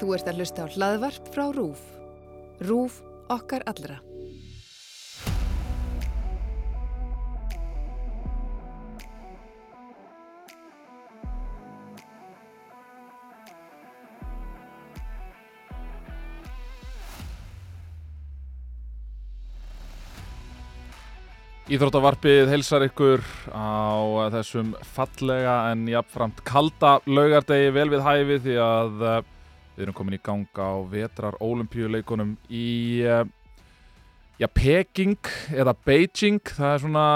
Þú ert að hlusta á hlaðvarp frá RÚF. RÚF okkar allra. Íþróttavarpið heilsar ykkur á þessum fallega en jafnframt kalda laugardegi vel við hæfi því að uh, við erum komin í gang á vetrar ólimpíuleikunum í uh, já, Peking eða Beijing það er svona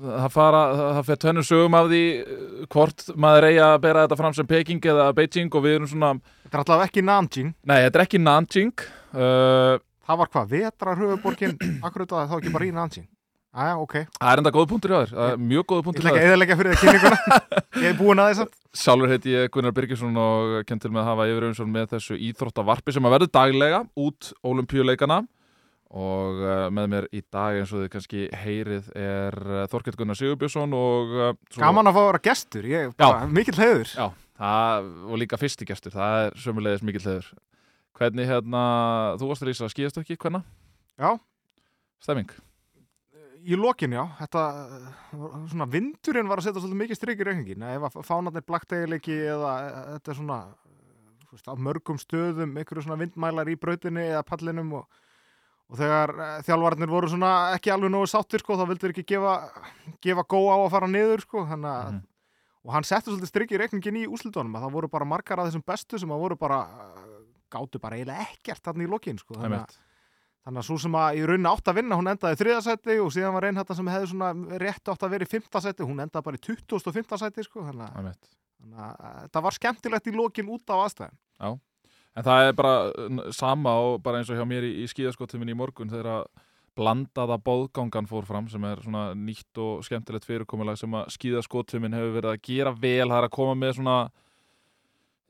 það, fara, það fyrir tvennum sögum af því uh, hvort maður eigi að bera þetta fram sem Peking eða Beijing og við erum svona Þetta er allavega ekki Nanjing. nei, þetta er ekki Nanjing uh, Það var hvað, vetrar höfuborgin, akkur þetta þá ekki bara í Nanjing. Æja, ok. Ég það er enda góð punktur hjá þér er mjög góð punktur hjá ekki þér að eðalega fyrir það kynninguna. Ég hef búin að þess að. Sjálfur heiti ég Gunnar Birgisson og kenn til með að hafa yfir umsjón með þessu íþróttavarpi sem að verður daglega út olimpíuleikana og uh, með mér í dag eins og þið kannski heyrið er uh, Þorkett Gunnar Sigurbjörnsson og uh, svo- Gaman að fá að vera gestur. Ég, bara, mikill heiður. Já, það, og líka fyrsti gestur, það er sömulegis mikill hefur Hvernig hérna, þú varst að rýsa skíðast ekki, hvenna? Já. Stemming? Í lokin, já. Þetta, uh, svona vindurinn var að setja svolítið mikið strik í reikningin. Ef að fánarnir blaktegileiki eða uh, þetta er svona, þú veist, á mörgum stöðum, einhverju svona vindmælar í brautinni eða pallinum og, og þegar þjálfarnir voru svona ekki alveg nógu sáttir, sko, þá vildur ekki gefa, gefa gó á að fara niður, sko, þannig að Mhm. og hann setti svolítið strikk í reikningin í úslitunum að það voru bara margar af þessum bestu sem að voru bara gátu bara eiginlega ekkert þarna í lokin sko. þannig, að, þannig að svo sem að í rauninni átt að vinna hún endaði í þriðasæti og síðan var þetta sem hefði svona rétt átt að vera í fimmtasæti hún endaði bara í 20. sæti sko. þannig, að, þannig að uh, það var skemmtilegt í lokin út á aðstæðum En það er bara sama og bara eins og hjá mér í, í skíðaskottuminni í morgun þegar að blandaða bóðgangan fór fram sem er svona nýtt og skemmtilegt fyrirkomulag sem að skíðaskottumin hefur verið að gera vel, það er að koma með svona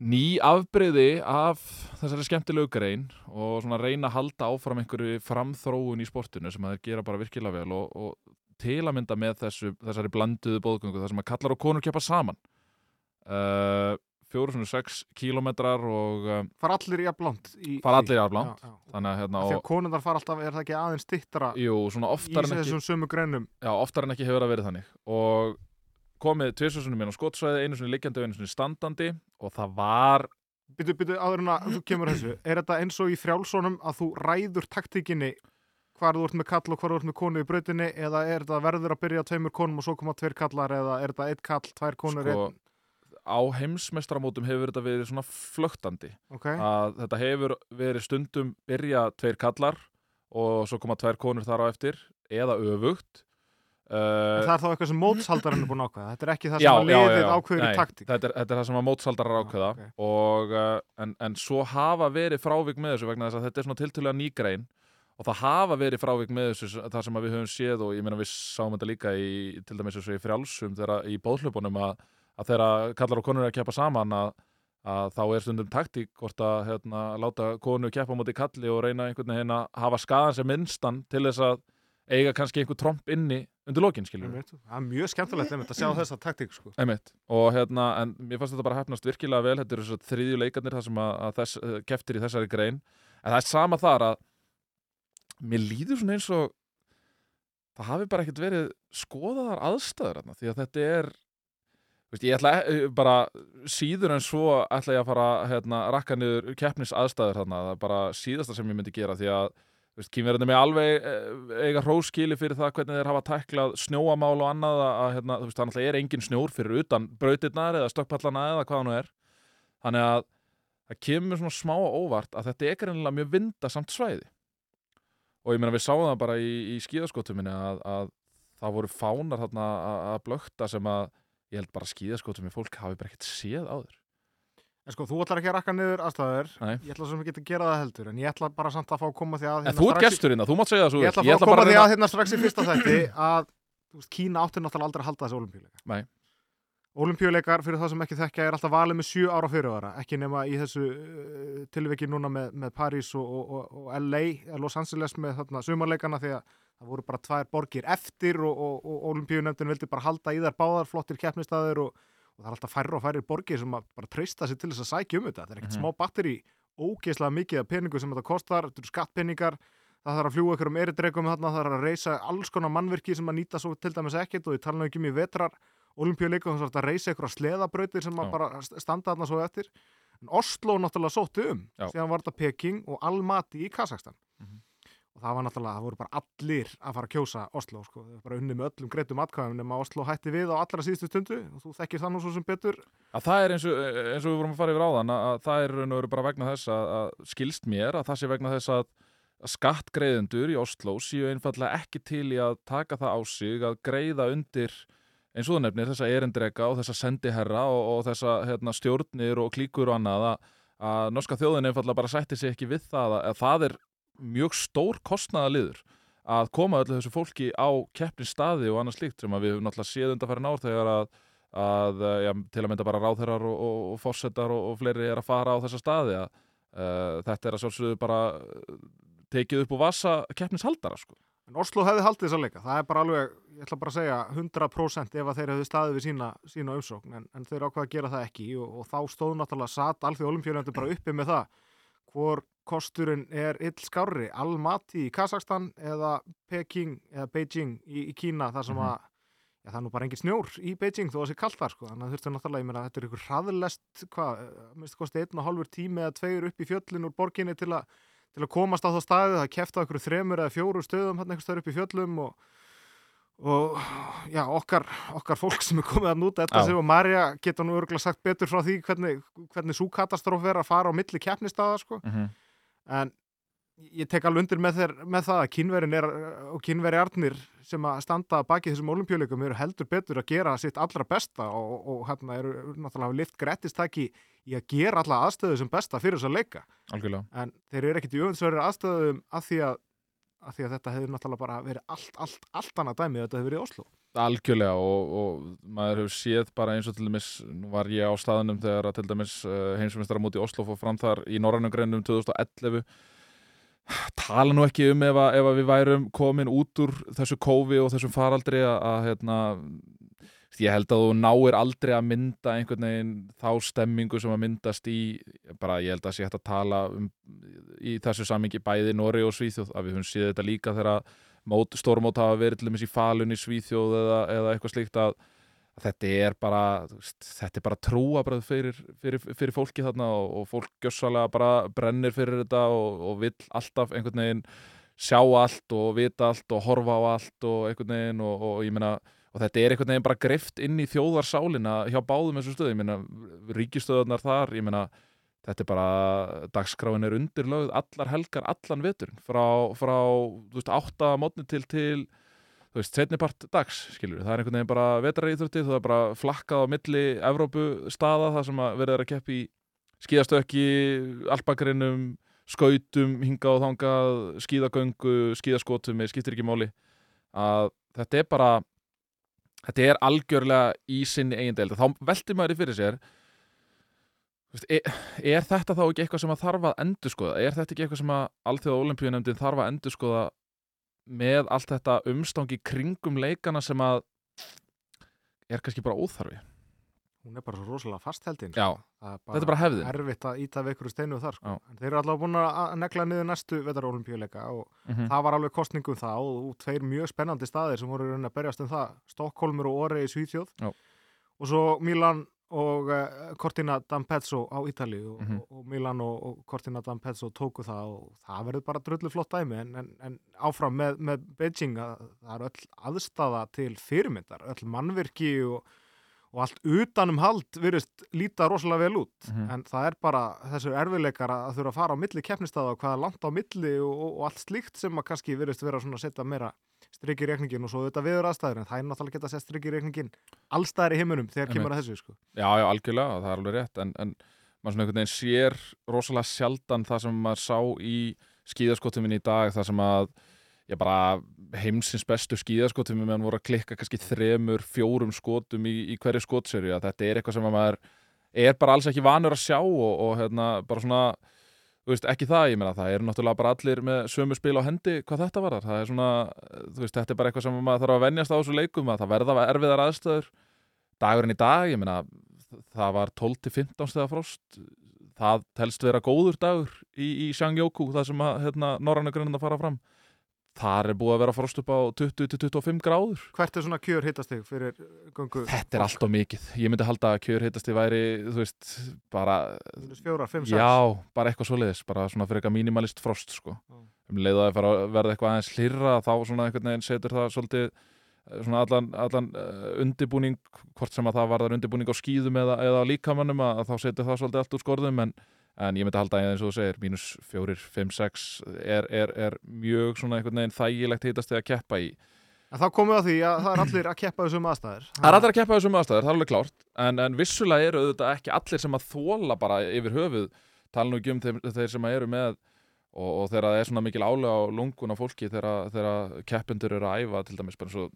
ný afbreyði af þessari skemmtilegu grein og svona reyna að halda áfram einhverju framþróun í sportinu sem að þeir gera bara virkilega vel og, og til að mynda með þessu, þessari blanduðu bóðgöngu þar sem að kallar og konur keppa saman uh, 406 kílómetrar og uh, fara allir í að bland því. allir í. Já, já. þannig að hérna að og, konundar fara alltaf, er það ekki aðeins stittra jú, í oftar en, ekki, þessum sömu greinum já, oftar en ekki hefur það verið þannig og komið tvisursunum inn á skotsvæði einu sinni liggjandi og einu sinni standandi og það var Byttu, byttu, áður en að þú kemur að þessu Er þetta eins og í frjálsónum að þú ræður taktíkinni hvar þú ert með kall og hvar þú ert með konu í brautinni eða er þetta verður að byrja á tveimur konum og svo koma tveir kallar eða er þetta eitt kall, tvær konur sko, einn, á heimsmestramótum hefur þetta verið svona flögtandi ok, að þetta hefur verið stundum byrja tveir kallar og svo koma tvær konur þar á eftir eða öfugt uh, það er þá eitthvað sem mótshaldarinn er búin að ákveða. Þetta er ekki það sem að já, já, liðið ákveður í taktík. þetta er, þetta er það sem að mótsaldarar Já, ákveða. ok. og, uh, en, en svo hafa verið frávik með þessu vegna þess að þetta er svona tiltölulega nýgrein og það hafa verið frávik með þessu þar sem að við höfum séð og ég meina við sáum þetta líka í, til dæmis eins og í frjálsum þegar í bóðhlaupunum að, að þegar kallar og konur er að keppa saman að, að þá er stundum taktík hvort að hérna, láta konu keppa eiga kannski einhver tromp inni undir lokin skiljum Einmitt. það er mjög skemmtilegt einmitt að sjá þessa taktík sko. Einmitt. og hérna, en mér fannst þetta bara hefnast virkilega vel, þetta eru þessar þriðju leikarnir þar sem að, að þess, uh, keftir í þessari grein en það er sama þar að mér líður svona eins og það hafi bara ekkert verið skoðaðar aðstæður þarna, því að þetta er veist, ég ætla e- bara síður en svo ætla ég að fara hérna, rakka niður keppnis aðstæður þarna, það er bara síðasta sem ég myndi gera því að kýmverðinu með alveg eh, eiga hróskili fyrir það hvernig þeir hafa tæklað snjóamál og annað að, að hérna, þú veist, það náttúrulega er engin snjór fyrir utan brautirnar eða stökkpallana eða hvað hann er. Þannig að það kemur svona smá óvart að þetta er greinilega mjög vindasamt svæði. Og ég meina við sáum það bara í, í skíðaskotuminni að, að það voru fánar þarna að, að blökta sem að ég held bara skíðaskotuminn fólk hafi bara ekkert séð áður en sko, þú ætlar ekki að rakka niður aðstæður ég ætla sem ekki að gera það heldur en ég ætla bara samt að fá að koma því að En þú ert í- gesturinn, þú mátt segja það svo Ég ætla að fá að koma því að hérna strax í fyrsta þætti að þú veist, Kína átti náttúrulega aldrei að halda þessi olimpíuleika. Nei. Olimpíuleikar, fyrir það sem ekki þekkja, er alltaf valið með sjö ára fyrirvara, ekki nema í þessu uh, tilviki núna með, með París og, og, og, og LA, Los Angeles með þarna sumarleikana því að það voru bara tvær borgir eftir og, og, og olimpíunefndin vildi bara halda í þær báðar flottir keppnistæður og, og það er alltaf færri og færri borgir sem bara treysta sig til þess að sækja um þetta. Það er ekkert Mhm. smá batteri ógeðslega mikið af peningu sem þetta kostar, þetta eru skattpeningar það þarf að fljúa ykkur um eridreikum þarna, það þarf að reysa alls konar mannvirki sem að nýta svo til dæmis ekkert og ég tala ekki um í vetrar olimpíuleikum þess að reysa ykkur að sleðabrautir sem að bara standa þarna svo eftir en Oslo náttúrulega sótti um síðan var þetta Peking og Almaty í Kazakstan Mhm. Og það var náttúrulega, það voru bara allir að fara að kjósa Oslo, sko, þau bara unni með öllum greitum atkvæðum nema Oslo hætti við á allra síðustu stundu og þú þekkir það nú svo sem betur. Að það er eins og, eins og við vorum að fara yfir áðan að, að það er veru bara vegna þess að, að skilst mér að það sé vegna þess að skattgreiðendur í Oslo séu einfallega ekki til í að taka það á sig að greiða undir eins og það nefnir þessa erindrega og þessa sendiherra og, og þessa hérna, stjórnir og klíkur og annað að, að norska þjóðin einfallega bara sætti sig ekki við það að, að það er mjög stór kostnaðaliður að koma öllu þessu fólki á keppnisstaði og annað slíkt sem að við höfum náttúrulega séð undanfæri ár þegar að að eh, já, til að mynda bara ráðherrar og, og, og fórsetar og, og fleiri er að fara á þessa staði að uh, þetta er að sjálfsögðu bara eh, tekið upp úr vasa keppnishaldara sko. En Oslo hefði haldið þessa leika, það er bara alveg, ég ætla bara að segja 100% ef að þeir hefðu staðið við sína, sína umsókn, en, en þeir ákveða að gera það ekki og, og þá stóð náttúrulega satt alþjóð olimpíulegandur bara uppi með það hvor kosturinn er ill skárri, Almaty í Kazakstan eða Peking eða Beijing í, í Kína þar sem Mhm. að Já, það er nú bara engin snjór í Beijing þó að það sé kallt þar, sko. Þannig að þurftu náttúrulega, ég meina, þetta er ykkur hraðlest, hvað, minnst kosti einn og hálfur tími eða tveir upp í fjöllin úr borginni til að til að komast á þá staði, það kefta okkur þremur eða fjóru stöðum hann einhvers staðar upp í fjöllum og, og já, okkar, okkar fólk sem er komið að núta þetta sem og Marja geta nú örgulega sagt betur frá því hvernig, hvernig svo katastróf er að fara á milli keppnistaða sko. mm -hmm. En ég tek alveg undir með, þeir, með það að kynverin er og kynveri arnir sem að standa baki þessum olimpíuleikum eru heldur betur að gera sitt allra besta og, og hérna eru náttúrulega lift grettistaki í að gera alla aðstöðu sem besta fyrir þess að leika. Algjörlega. En þeir eru ekkit í öfundsverðir aðstöðum af því að, að því að þetta hefur náttúrulega bara verið allt, allt, allt annað dæmi ef þetta hefur verið í Oslo Algjörlega og, og maður hefur séð bara eins og til dæmis, var ég á staðunum þegar að til dæmis uh, heimsumistara móti Oslo fór fram þar í Norrænum greinum 2011 tala nú ekki um ef að, ef að við værum komin út úr þessu kófi og þessum faraldri að, að hérna, ég held að þú náir aldrei að mynda einhvern veginn þá stemmingu sem að myndast í bara ég held að sé hægt að tala um, í þessu samingi bæði Nóri og Svíþjóð að við höfum séð þetta líka þegar mót, stórmót hafa verið til dæmis í falun í Svíþjóð eða, eða eitthvað slíkt að, þetta er bara þetta er bara trúabröð fyrir, fyrir, fyrir fólki þarna og, og fólk gjössalega bara brennir fyrir þetta og, og vill alltaf einhvern veginn sjá allt og vita allt og horfa á allt og einhvern veginn og, og ég meina og þetta er einhvern veginn bara greift inn í þjóðarsálina hjá báðum þessum stöðum, ég meina ríkistöðunar þar, ég meina þetta er bara, dagskráin er undirlögð allar helgar, allan veturinn. Frá, frá þú veist, átta mótni til til, þú veist, setnipart dags, skilur, það er einhvern veginn bara vetraríþrótti, það er bara flakkað á milli Evrópu staða, það sem að verið er að keppi í skíðastökki alpakrinum, skautum hingað og þangað, skíðagöngu skíðaskotum, ég skiptir ekki máli. Að þetta er bara þetta er algjörlega í sinni eigin deildi, þá veltir maður í fyrir sér er, er þetta þá ekki eitthvað sem að þarf að endurskoða? Er þetta ekki eitthvað sem að Alþjóða Olimpíunemndin þarf að endurskoða með allt þetta umstangi kringum leikana sem að er kannski bara óþarfi? hún er bara svo rosalega fastheldin Já, það þetta er bara hefðin. erfitt að íta við ykkur steinu þar sko. Þeir eru allavega búin að negla niður næstu vetarolimpíuleika og Mm það var alveg kostningum það og, tveir mjög spennandi staðir sem voru að berjast um það Stokkólmur og Ore í Svíþjóð og svo Milan og uh, Cortina d'Ampezzo á Ítali og, Mhm. og, og Milan og, og Cortina d'Ampezzo tóku það og það verður bara drullu flott dæmi en, en, en áfram með, með Beijing að það er öll aðstafa til fyrirmyndar, öll mannvirki og, og allt utanum hald virðist líta rosalega vel út Mhm. en það er bara þessur erfiðleikar að þurfa að fara á milli keppnistada og hvað er langt á milli og, og, og allt slíkt sem að kannski virðist vera svona að setja meira strikki reikningin og svo þetta viður aðstæður en það er náttúrulega geta að setja strikki reikningin allstæðar í heiminum þegar kemur að þessu sko. Já, já, algjörlega, það er alveg rétt en, en maður svona einhvern veginn sér rosalega sjaldan það sem maður sá í skíðaskotuminn í dag það sem að ég bara heimsins bestu skíðaskotuminn meðan voru að klikka kannski þremur, fjórum skotum í, í hverju skotserju þetta er eitthvað sem að maður er bara alls ekki vanur að sjá og, og hérna bara svona veist, ekki það, ég meina, það eru náttúrulega bara allir með sömu spil á hendi hvað þetta var það er svona, þú veist, þetta er bara eitthvað sem maður þarf að venjast á þessu leikum að það verða erfiðar aðstöður dagurinn í dag, ég meina það var 12-15 stegar frost. Það telst vera góður dagur í, í Shangyoku, það sem að hérna, norrannu grunna fara fram þar er búið að vera frost upp á 20-25 gráður Hvert er svona kjör hittastig fyrir göngu? þetta er allt of mikið, ég myndi halda að kjör heitasti væri, þú veist, bara Minus fjórar, fimm, sex já, bara eitthvað svoleiðis, bara svona fyrir eitthvað minimalist frost, sko Já. um leið að það verða eitthvað aðeins hlýrra þá svona einhvern veginn setur það svolítið eh, svona allan, allan uh, undibúning, hvort sem að það varðar undibúning á skýðum eða, eða líkamannum að þá setur það svolítið allt úr skorðum en, en ég myndi halda að eins og þú segir mínus fjórir, fimm, sex er, er, er mjög svona einhvern veginn þægilegt heitast að keppa í. En þá komum við að því að það er allir að keppa þessum aðstæður. Það er allir að keppa þessum aðstæður, það er alveg klárt. En, en vissulega eru auðvitað ekki allir sem að þóla bara yfir höfuð. Tala nú ekki um þeir, þeir sem að eru með og, og þegar það er svona mikil álega á lungun á fólki þegar, keppendur eru að æfa til dæmis bara svo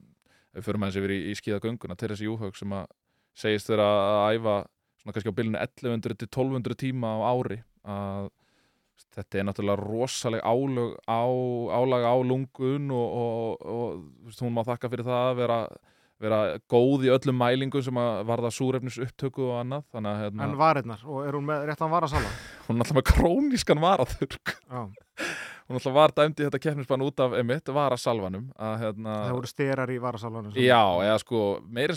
við förum aðeins yfir í, í skíðagönguna til þessi júhaug sem að segist þeirra að æfa svona kannski á bylunni 1100 til 1200 tíma á ári að þetta er náttúrulega rosaleg álög á, álag á lungun og, og, og veist, hún má þakka fyrir það að vera, vera góð í öllum mælingum sem að varða súrefnis upptöku og annað að hérna, En varirnar, og er hún með réttan varasala? hún er alltaf með krónískan varaþurk Já, hún alltaf var dæmd í þetta keppnisbann út af emitt varasalvanum að hérna það voru styrar í varasalanum sem- Já, eða sko,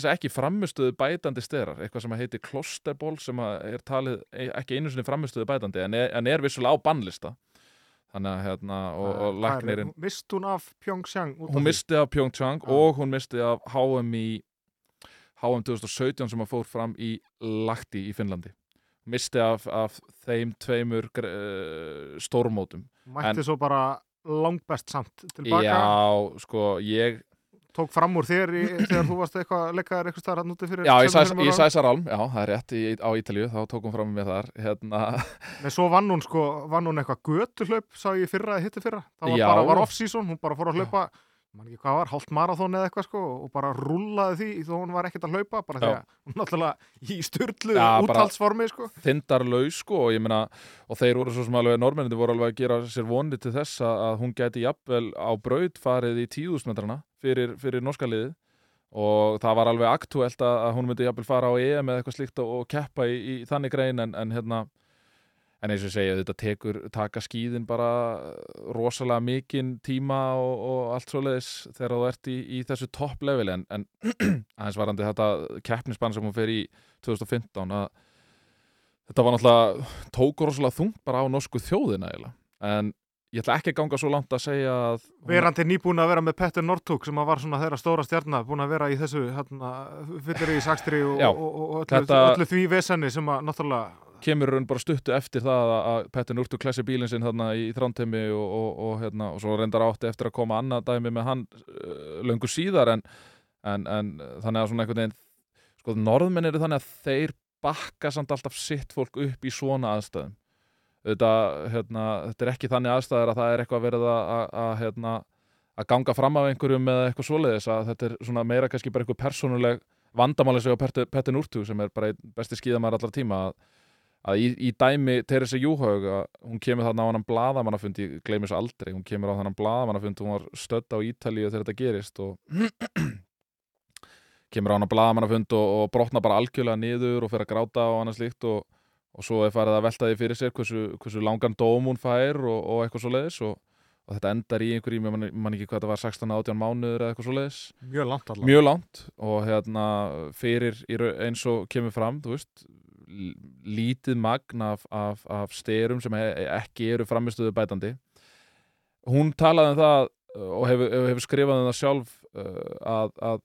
að ekki framistuðu bætandi styrar, eitthvað sem heitir klosterból sem er talið e- ekki einu sinni framistuðu bætandi en er, en er vissulega á bannlista. Þannig að hérna, og, og er- læknirinn Mist hún af Pyeongchang hún misti af Pyeongchang Já. og hún misti af HM í HM 2017 sem að fór fram í Lahti í Finnlandi misti af, af þeim tveimur uh, stórmótum. Mætti en- svo bara langbest samt tilbaka. Já, sko, ég Tók fram úr þér í, þegar þú varst eitthvað leikkaðar eitthvað starf hann úti fyrir Já, ég tveimur, sæs, sæsar álm, já, það er rétt í, á Ítalíu, þá tók hún fram með þar hérna, Nei, svo vann hún sko, vann hún eitthvað götuhlaup sá ég fyrra eða hitti fyrra það var Já. bara, var off-season, hún bara fór að hlaupa man ekki hvað var, hálft marathón eða eitthvað sko og bara rúllaði því þó hún var ekkert að hlaupa bara því að hún náttúrulega í styrlu bara- úthaldsformi sko. þindarlaus sko og ég meina og þeir voru svo sem alveg normenninni voru alveg að gera sér vonið til þess að hún gæti jafnvel á braut farið í tíðusmetrana fyrir, fyrir norska liðið. Og það var alveg aktúelt að, að hún myndi jafnvel fara á EM eða eitthvað slíkt og keppa í, í þannig grein en, en hérna en eins og segja þetta tekur taka skíðin bara rosalega mikinn tíma og, og allt svoleiðis þegar þú ert í, í þessu topp leveli en, en aðeins varandi þetta keppnisbann sem hún fer í 2015 að þetta var náttúrulega tók rosalega þungt bara á norsku þjóðina eiginlega. en ég ætla ekki að ganga svo langt að segja að hún- verandi nýbúin að vera með Petter Northug sem var svona þeirra stóra stjarnar búin að vera í þessu hérna, fyllir í sakstri og, og, og öllu, þetta- öllu því vesenni sem að náttúrulega kemur raun bara stuttu eftir það að- Petter Núrtu klessi bílinn sinn þarna í þrántemi og, og, og, hérna, og svo reyndar átti eftir að koma annað dæmi með hann uh, löngu síðar en, en, en þannig að svona einhvern veginn sko norðmenn eru þannig að þeir bakka samt alltaf sitt fólk upp í svona aðstæðum. Þetta, hérna, þetta er ekki þannig aðstæður að það er eitthvað verið að, hérna, að ganga fram af einhverjum eða eitthvað svoleiðis að þetta er svona meira kannski bara einhver persónuleg vandamáli sig á Petter Núrtu sem er bara besti skíðamæður allar tíma að að í, í dæmi Teresa Júhaug hún kemur þarna á hann gleymi þessu aldrei, hún kemur á hann blaðamannafund hún var stödd á Ítalíu þegar þetta gerist og kemur á hann blaðamannafund og, og brotna bara algjörlega niður og fer að gráta og annað slíkt og, og svo er farið að velta því fyrir sér hversu, hversu langan dóm hún fær og, og eitthvað svo leiðis og, og þetta endar í einhverjum, ég man, man ekki hvað þetta var 16-18 mánuður eða eitthvað svo leiðis mjög langt allavega. Mjög langt og hérna fyrir eins og kemur fram þú veist, lítið magn af, af, af styrum sem e ekki eru framistuðu bætandi hún talaði um það uh, og hefur, hefur skrifað um það sjálf uh, að, að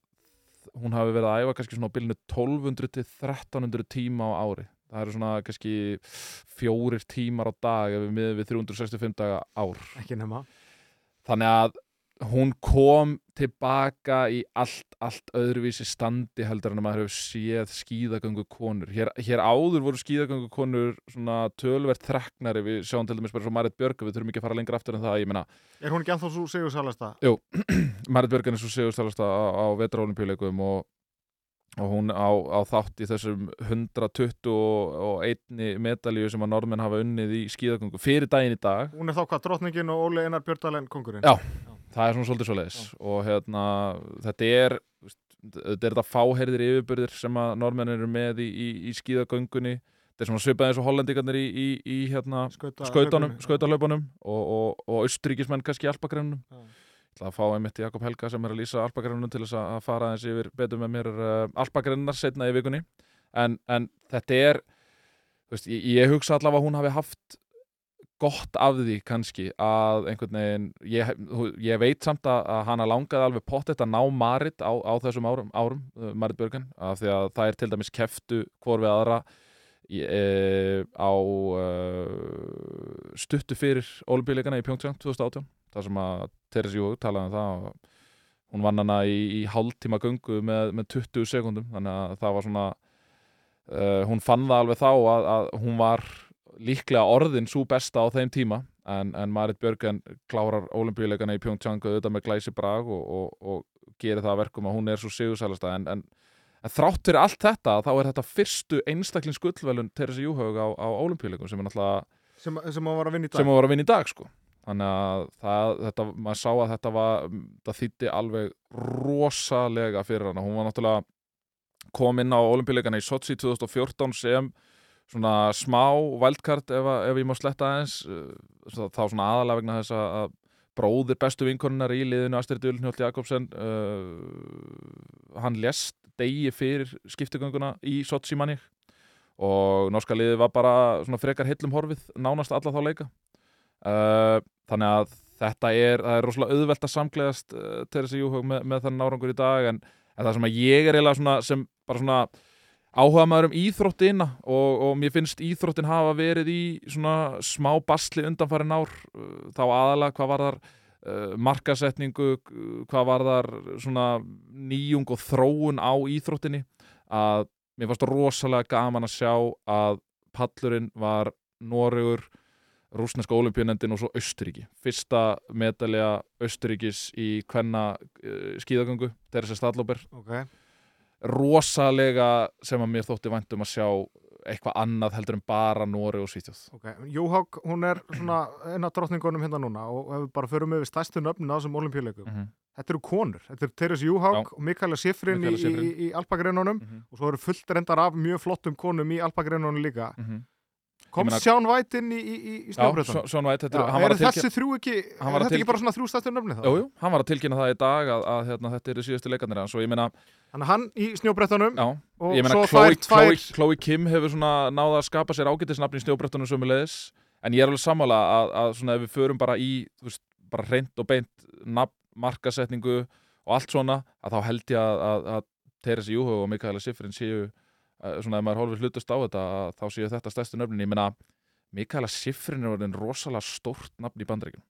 hún hafi verið að æfa kannski svona á bylunu 1200 til 1300 tíma á ári. Það eru svona kannski fjórir tímar á dag ef við miðum við 365 daga ár. Ekki nema. Þannig að hún kom tilbaka í allt, allt öðruvísi standi heldur en að maður hefur séð skíðagöngu konur hér, hér áður voru skíðagöngu konur svona tölvert þreknari. Við sjáum til dæmis bara svo Marit Björk við þurfum ekki að fara lengra aftur en það ég meina, er hún ekki ennþá svo sigursalasta Marit Björk er eins og segustalasta á, á vetraolimpíuleikum og, og hún á, á þátt í þessum 121 medalíu sem að normenn hafa unnið í skíðagöngu fyrir daginn í dag. Hún er þá hvað drottningin og Óli Einar Björndalen kongurinn Já. Það er svona svolítið svo leiðis og hérna, þetta er þetta er þetta fáherðir yfirbyrðir sem að normenn eru með í, í, í skíðagöngunni. Þetta er svona svipað eins og hollendingarnir í, í, í hérna, skautalöpunum og, og, og austríkismenn kannski í. Ég ætla að fá einmitt Jakob Helga sem er að lýsa alpagreinunum til þess að fara aðeins yfir betur með mér uh, alpagreinar setna í vikunni. En, en þetta er veist, ég, ég hugsa allavega að hún hafi haft gott af því kannski að einhvern veginn ég, ég veit samt að, að hana langaði alveg pottet að ná Marit á, á þessum árum, árum uh, Marit Björgen af því að það er til dæmis keftu hvor við aðra e, á uh, stuttu fyrir olimpíuleikana í Pyeongchang 2018 þar sem að Therese Johaug talaði um það og hún vann hana í, í hálftíma göngu með, með 20 sekundum þannig að það var svona uh, hún fann það alveg þá að, að hún var líklega orðin svo besta á þeim tíma en, en Marit Björgen klárar olimpíuleikana í Pyeongchang auðvitað með glæsi brag og, og, og gerir það að verkum að hún er svo sigursælasta en, en, en þrátt fyrir allt þetta þá er þetta fyrstu einstaklings gullvelun Therese Johaug á, á olimpíuleikum sem er náttúrulega sem, sem að var að vinna í dag sem að var að vinna í dag sko. þannig að það, þetta, maður sá að þetta var, það þýtti alveg rosalega fyrir hana hún var náttúrulega kom inn á olimpíuleikana í Sochi 2014 sem svona smá wildcard ef, ef ég má sletta aðeins uh, þá svona aðalega vegna þess að bróðir bestu vinkonunnar í liðinu Astrid Ulnhjólt Jakobsen uh, hann lést degi fyrir skiptigönguna í Sochi manni og norska liðið var bara svona frekar hillum horfið nánast alla þá leika. Uh, þannig að þetta er, er rosalega auðvelt að samgleðast uh, Teresa Júhug með, með þannig árangur í dag en, en það sem að ég er eiginlega svona sem bara svona áhuga maður um íþróttina og, og mér finnst íþróttin hafa verið í svona smá basli undanfærin ár uh, þá aðalega hvað var þar uh, markasetningu, uh, hvað var þar svona nýjung og þróun á íþróttinni að mér fannst rosalega gaman að sjá að pallurinn var Noregur, rúsneska olimpíunendin og svo Austuríki. Fyrsta medalja Austuríkis í hvenna uh, skíðagöngu, Teresa Stadlóber. okay. Rosalega sem að mér þótti væntum að sjá eitthvað annað heldur en bara Noreg og Svítjóð. Okay. Jóhák, hún er svona eina drottningunum hérna núna og ef við bara förum yfir stærstu nöfnin á þessum olimpíuleikum. Mm -hmm. Þetta eru konur. Þetta eru Teres Jóhák og Mikaela Sifrin í, í, í alpagreinunum og svo eru fullt reyndar af mjög flottum konum í alpagreinunum líka. Kom Sján Væt inn í, í, í Já, snjóbröðunum? Sean White, þetta Já, er, þessi þrjú ekki, er þetta ekki tilkynna- bara svona þrjú stærstu nöfni þá? jú, jú, hann var að tilkynna það í dag að, að hérna, þetta eru síðustu leikarnir hans og ég meina, Þannig hann í snjóbröðunum já, og ég meina Chloe, Chloe, Chloe Kim hefur svona náða að skapa sér ágætisnafn í snjóbrettunum sömulegis en ég er alveg sammála að, að svona ef við förum bara í þú veist, bara reynd og beint nafn, markasetningu og allt svona að þá held ég að, að, að Teresa Júhug og Mikaela Sifrin séu svona ef maður hólfið hlutust á þetta þá séu þetta stærstu nöfnin ég meina Mikaela Sifrin er orðin rosalega stórt nafn í bandaríkjum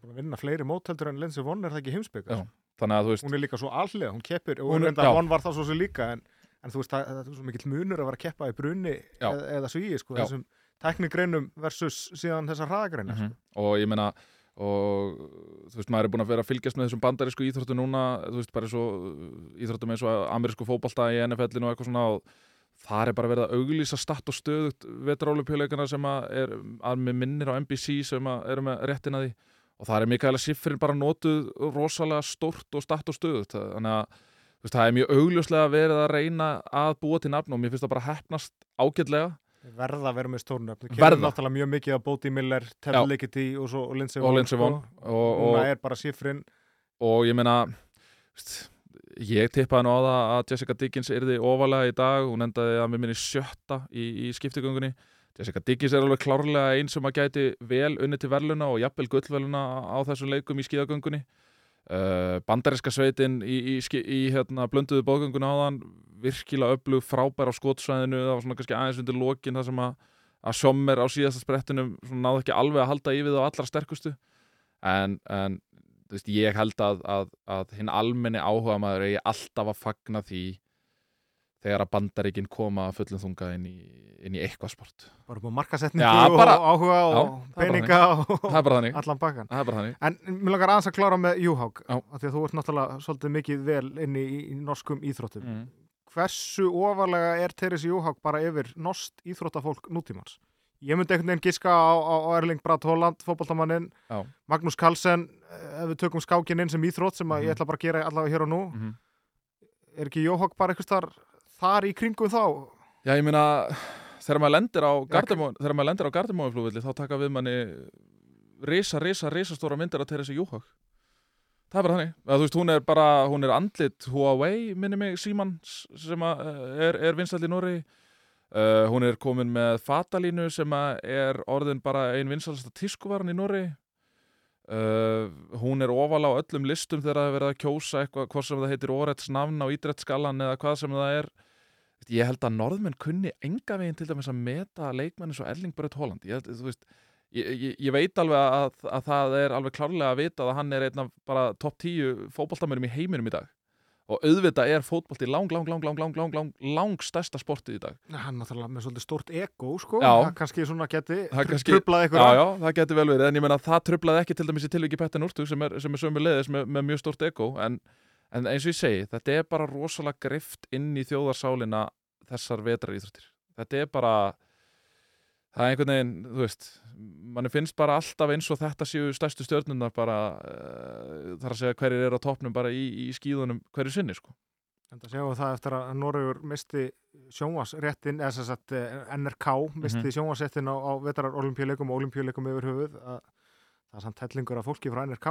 búin að vinna fleiri mótheldur en Lindsey Vonn er það ekki heimsbyggja Já. þannig að þú veist hún er líka svo allega, hún keppir og Hún. Vonn var það svo sem líka en, en þú veist, það, það er svo mikill munur að vera að keppa í brunni Já. eða, svíi sko, þessum tæknigreinum versus síðan þessar hraðagreina Mhm. og ég meina og þú veist maður er búin að vera að fylgjast með þessum bandarísku íþróttu núna þú veist bara svo íþróttum eins og amerísku fótbolta í NFL-inu og eitthvað svona og þar er bara verið að auglýsa statt og stöðugt vetrálupjuleikana sem að er að með minnir á NBC sem að eru með réttina því. Og það er Mikaela Sifrin bara notuð rosalega stórt og statt og stöðugt. Þannig að veist, það er mjög augljóslega verið að reyna að búa til nafn og mér finnst það bara hefnast ágætlega. Verða að vera með stórnöfn það kemur náttúrulega mjög mikið af Bóti Miller Ted. Lickety og Lindsey og Vonn sko. og, og, núna er bara Sifrin og ég meina veist, ég tippaði nú á það að Jessica Dickens yrði ofalega í dag. Hún endaði að með minni sjötta í, í skiptigöngunni. Jessica Dickens er alveg klárlega einn sem að gæti vel unni til verluna og jafnvel gullverluna á þessum leikum í skíðagöngunni. Uh, bandariska sveitin í, í, í hérna, blönduðu bóðgönguna áðan virkilega öflug frábær á skotsvæðinu. Það var svona kannski aðeins undir lokin það sem að að Sjommer á síðasta sprettinum náðu ekki alveg að halda í við á allra sterkustu. En, en veist, ég held að, að, að hinn almenni áhuga maður eigi alltaf að fagna því þegar að bandaríkin koma fullum þunga inn í, inn í eitthvað sport. Bara á markasetningu Já, bara- og áhuga og er peninga og er allan bakkan er en mér langar aðeins að klára með Júhák því að þú ert náttúrulega svolítið mikið vel inni í, í norskum íþróttum. Mm. hversu ofarlega er Teresi Jóhák bara yfir nost íþróttafólk nútímans? Ég myndi einhvern veginn giska á, á, á Erling Bratt Holland, fótboltamanninn, Já. Magnús Carlsen, eh, ef við tökum skákinn inn sem íþrótt sem að Mhm. ég ætla bara að gera allavega hér og nú. Mhm. Er ekki Jóhák bara eitthvað þar, þar í kringum þá? Já, ég meina þegar maður lendir á Gardemó þegar maður lendir á Gardemóflugvilli þá taka við manni risa, risa, risa stóra myndir að Teresa Jóhag það er bara þannig, þú veist, hún er bara hún er andlit Huawei, minni mig Simans sem eh, er, er vinsall í Nóri uh, hún er komin með fatalínu sem er orðin bara ein vinsallasta tískuvaran í Nóri uh, hún er ofal á öllum listum þegar það er verið að kjósa eitthvað, hvort sem það heitir Óræts nafn á Ídrettskallan eða hvað sem það er. Ég held að norðmenn kunni enga veginn til dæmis að meta leikmenni svo Erling Braut Holland. Ég, veist, ég, ég, ég veit alveg að, að það er alveg klárlega að vita að hann er einn af bara topp 10 fótboltamörum í heiminum í dag og auðvitað er fótbolti lang, lang, lang, lang, lang, lang, lang, lang stærsta sportið í dag Hann náttúrulega með svolítið stórt ego, sko. Já. Það kannski svona geti Það kannski- trublað ykkur. Já, já, það getur vel verið, en ég meina það trublaði ekki til dæmis í tilviki Petter Núrtug sem er, er sömu leiðis með, með mjög stórt ego en, en eins og ég segi, þetta er bara rosalega grift inn í þjóðarsálina þessar vetraríþróttir þetta er bara það er einhvern veginn, þú veist manni finnst bara alltaf eins og þetta séu stærstu stjörnunar bara uh, þar að segja hverjir eru á toppnum bara í, í skíðunum hverju sinni, sko En það við það eftir að Noregur misti sjónvarsréttin, eða sem sagt eh, NRK misti Mhm. sjónvarsréttin á, á vetrar olimpíuleikum og olimpíuleikum yfir höfuð að það er samt hellingur af fólki frá NRK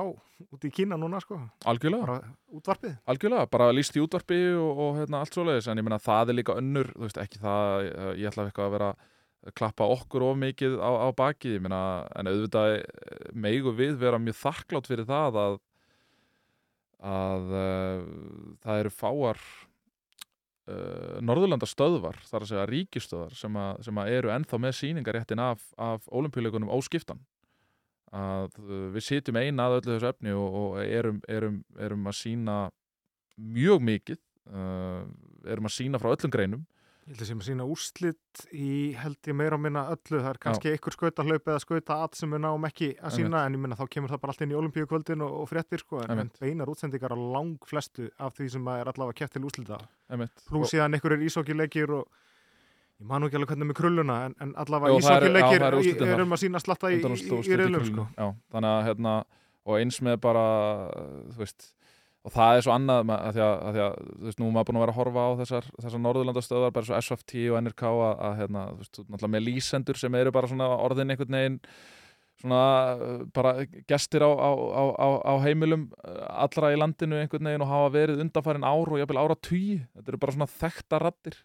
út í Kína núna sko, algjörlega bara útvarpið. Algjörlega, bara líst í útvarpi og, og hérna, allt svoleiðis, en ég meina það er líka önnur, þú veist, ekki það, eh, ég ætla eitthvað að vera að klappa okkur of mikið á, á bakið, ég meina, en auðvitað eh, megu við vera mjög þakklátt fyrir það að að uh, það eru fáar uh, Norðurlanda stöðvar, þar að segja ríkistöðvar sem, að, sem að eru ennþá með sýningaréttin af, af ólimpíuleikunum óskiptan. Að við sitjum eina að öllu þessu efni og, og erum, erum, erum að sína mjög mikið uh, erum að sína frá öllum greinum Ég held að sem að sína úrslit í held ég meira að minna öllu, það er kannski einhver skauta hlaup eða skauta að sem við náum ekki að sína en ég minna þá kemur það bara allt inn í olimpíukvöldin og, og fréttir sko, en, beinar útsendingar á lang flestu af því sem er allavega keft til úrslita. Plús síðan einhverjir ísókileikir og ég man ekki alveg hvernig með krulluna en, en allavega eru úrslitin þar. erum að sína slatta í, í, í, í reilum sko. Já, þannig að hérna og eins með bara þú veist og það er svo annað að því að, að, því að þú veist, nú er maður búin að vera að horfa á þessar, þessar Norðurlandastöðar, bara svo SFT og NRK að, að hérna, þú veist, náttúrulega með lýsendur sem eru bara svona orðin einhvern veginn svona uh, bara gestir á, á, á, á, á heimilum uh, allra í landinu einhvern veginn og hafa verið undanfærin ár og jafnvel ára tugi þetta eru bara svona þekkta rattir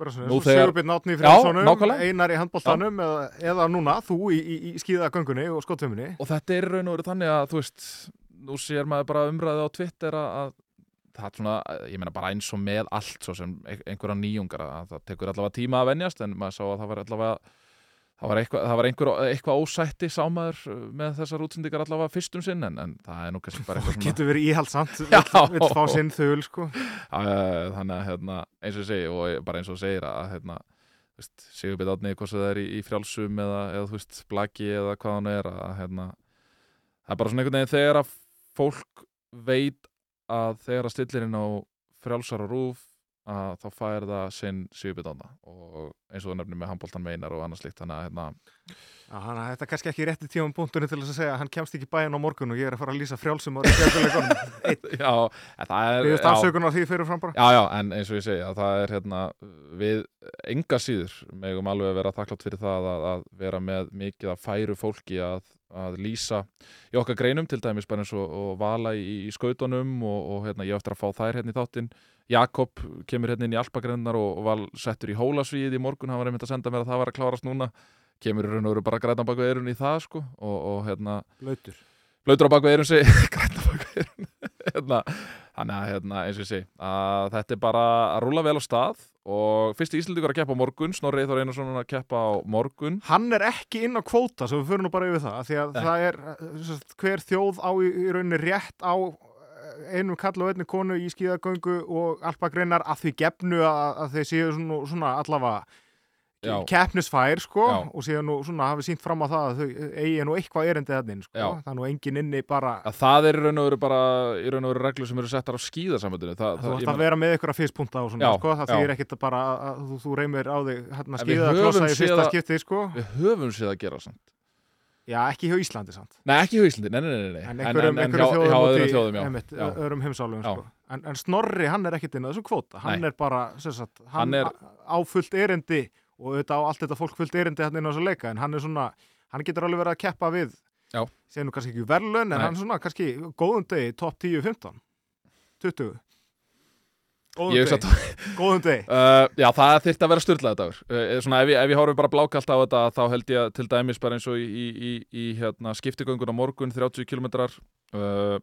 Bara svona, og þegar- Sigurbjörn Átni nákvæmlega. Einar í handbóltanum eða, eða núna þú í, í, í skíðagöngunni og skottveiminni og þetta er raun og veru þannig að þú veist, nú sér maður bara umræði á Twitter að, að það er svona, ég meina bara eins og með allt svo sem ein- einhverja nýjungar að það tekur allavega tíma að venjast en maður sá að það var allavega það var eitthvað, það var einhver, eitthvað ósætti sámaður með þessar útsendingar allavega fyrstum sinn en, en það er nú kannski bara eitthvað svona getur verið íhaldsamt, vill, fá sinn þul sko. Þannig að hérna, eins og segi og bara eins og segir að hérna, þú veist, Sigurbjörn Átni hvort það er í, í frjálsum eða, eða þú veist, blaki eða hvað hann er að hérna, það er bara svona einhvern veginn þegar að fólk veit að þegar að stillirinn á frjálsar og rúf að þá fær það sinn Átna og eins og nefnir með handbóltan meinar og annað slíkt þannig að hérna, Já, hann, þetta er kannski ekki rétti tíma punktunni til þess að segja að hann kemst ekki í bæinn á morgun og ég er að fara að lýsa frjálsum og það er já, afsökun á því fyrir fram bara. Já, já, en eins og ég segi að það er hérna við enga síður megum alveg að vera þakklátt fyrir það að, að vera með mikið að færu fólki að, að lýsa í okkar greinum til dæmis bara eins og, og vala í, í skautunum og, og hérna, ég eftir að fá þær hérna í þáttinn Jakob kemur hérna inn í Alpagrennar og, og val settur í hólasvíð í morgun, hann var einmitt að senda mér að það var að klárast núna kemur í raun og veru bara grætan baku eirun í það sko og, og hérna Blöytur. blöytur á baku eirun segi grænt á baku eirun hérna, þannig að hérna, eins og ég segi að þetta er bara að rúla vel á stað og fyrsti Íslandíkur að keppa á morgun Snorri Eithor Einarsson að keppa á morgun Hann er ekki inn á kvóta, svo við fyrir nú bara yfir það, því að Nei. það er eh, hver þjóð á í, í rauninni rétt á einum kall og einni konu í skíðagöngu og alpagreinar að því gefnu að, að þeir séu svona, svona allavega Já. keppnisfær sko Já. og séu nú svona hafi sínt fram á það að þau eigi nú eitthvað erindi þannig sko. Já. það er nú engin inni bara að það er raun og veru bara í raun og veru reglur sem eru settar á skíðasamöndinu það, þú það, ætti að vera með ykkur að fyrstpunta og svona sko, það þýr ekkit að bara að, þú, þú reymir á þig hérna En við skíða höfum klossa í fyrsta skipti sko við höfum séð að gera samt já ekki hjá Íslandi samt Nei, ekki hjá Íslandi, nei, nei, nei, nei. en einhverjum, en, einhverjum hjá, þjóðum, hjá úti öðrum í- þjóðum, já, einmitt, já. öðrum heimsálfum Já. sko. en, en Snorri hann er ekkit inn á þessum kvóta hann Nei. er bara sem sagt, hann, Hann er- á fullt erindi og auðvitað á allt þetta fólk fullt erindi hann inn á þessa leika en hann er svona, hann getur alveg verið að keppa við Já. segir nú kannski ekki verðlun en hann er svona kannski góðum degi top 10-15 20 góðum degi, góðum degi Uh, já, það þyrfti að vera styrlaði dagur uh, svona, ef, ég, ef ég horfum bara blákalt á þetta þá held ég að til dæmis bara eins og í, í, í, í hérna, skiptigöngun á morgun 30 km uh,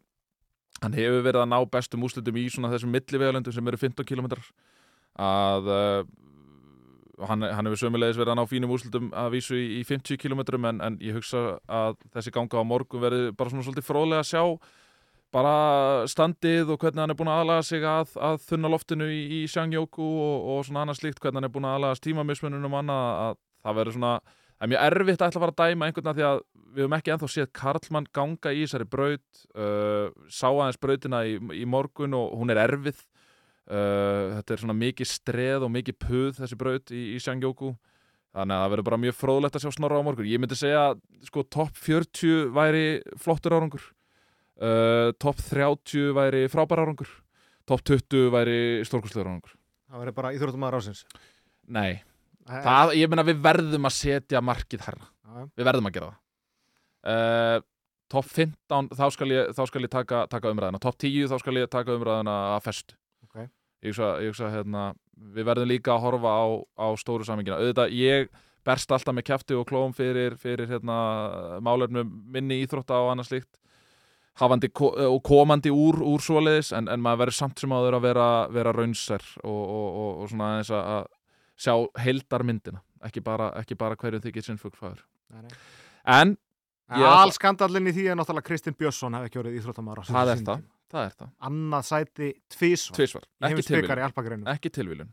hann hefur verið að ná bestum úslitum í svona þessum millivegalendum sem eru 15 km að uh, hann, hann hefur sömulegis verið að ná fínum úslitum að vísu í, í 50 km en, en ég hugsa að þessi ganga á morgun verið bara svona svolítið fróðlega að sjá bara standið og hvernig hann er búin að aðlaga sig að, að þunna loftinu í, í Shangyoku og, og svona annað slíkt hvernig hann er búin að aðlagast tímamismunum annað að það verður svona það er mjög erfitt að ætla að fara að dæma einhvern veginn því að við höfum ekki ennþá séð Karlmann ganga í þessari braut uh, sá aðeins brautina í, í morgun og hún er erfið. Uh, þetta er svona mikið streð og mikið puð þessi braut í, í Shangyoku þannig að það verður bara mjög fróðlegt að sjá snorra á morgun. Ég myndi segja að sko topp 40 væri flottur árangur uh, topp 30 væri frábær árangur. Topp 20 væri stórkustlegur árangur. Það verður bara íþróttumæður ásins nei, það, ég meina við verðum að setja markið herra við verðum að gera það. Uh, topp 15 þá skal ég, þá skal ég taka, taka umræðina topp 10 þá skal ég taka umræðina að festu. Ok. ég hugsa, hérna, við verðum líka að horfa á, á stóru samingina auðvitað ég berst alltaf með kjafti og klóm fyrir, fyrir hérna, málefnum minni íþrótta og annað slíkt hafandi ko og komandi úr, úr svoleiðis en, en maður verður samt sem áður að vera, vera raunsær og, og, og, og svona aðeins að sjá heildarmyndina ekki bara, ekki bara hverju þykir sinnfuglfæður en All skandallin í því er náttúrulega Kristinn Björnsson hefði ekki orðið íþróttamæður Það er það. það er það, annað sæti tvísvar ekki tilvílun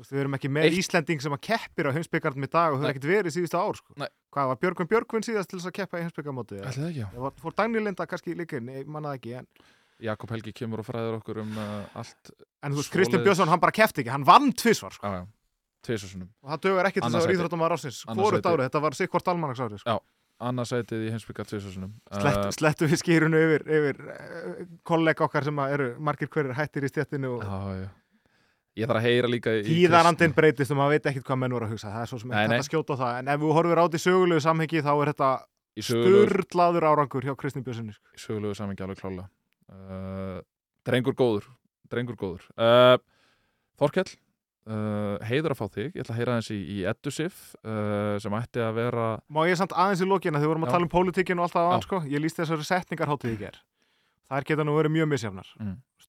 við erum ekki með Eitt- Íslending sem að keppir á heimsbyggarnum í dag og það Nei. er ekkert verið síðustu ár sko. Nei. Hvað var Björgvin Björgvin síðast til þess að keppa í heimsbyggarmóti Ætli það ekki, já. Var- fór Dagný Linda kannski líka inn, ég manna það ekki en, Jakob Helgi kemur og fræður okkur um uh, allt en þú veist. Kristinn Björnsson hann bara keppti ekki, hann vann tvísvar sko. já, já, tvisasunum og það dögur ekki til þess að sæti. íþróttamæður ásins sæti. árið, þetta var sikkvort almanags árið sko. annarsætið í heimsbyggjar tvisasunum Slett, slettu við skýrunu yfir, yfir uh, kollega okkar sem eru margir hverjir hættir í stjættinu og já, já. Ég þarf að heyra líka í tíðarandinn breytist og maður veit ekkert hvað menn voru að hugsa. Það er svo sem ekki hægt að skjóta á það. En ef við horfum rátt í sögulegu samhengi þá er þetta sögulegu, sturlaður árangur hjá Kristinn Björnssoni sko. í sögulegu samingi alveg klála uh, drengur góður drengur góður. Uh, Þorkell uh, heiður að fá þig, ég ætla að heyra þessi í, í Eddusif uh, sem ætti að vera Má ég samt aðeins í lokina þegar við vorum að Já. tala um pólitíkin og allt það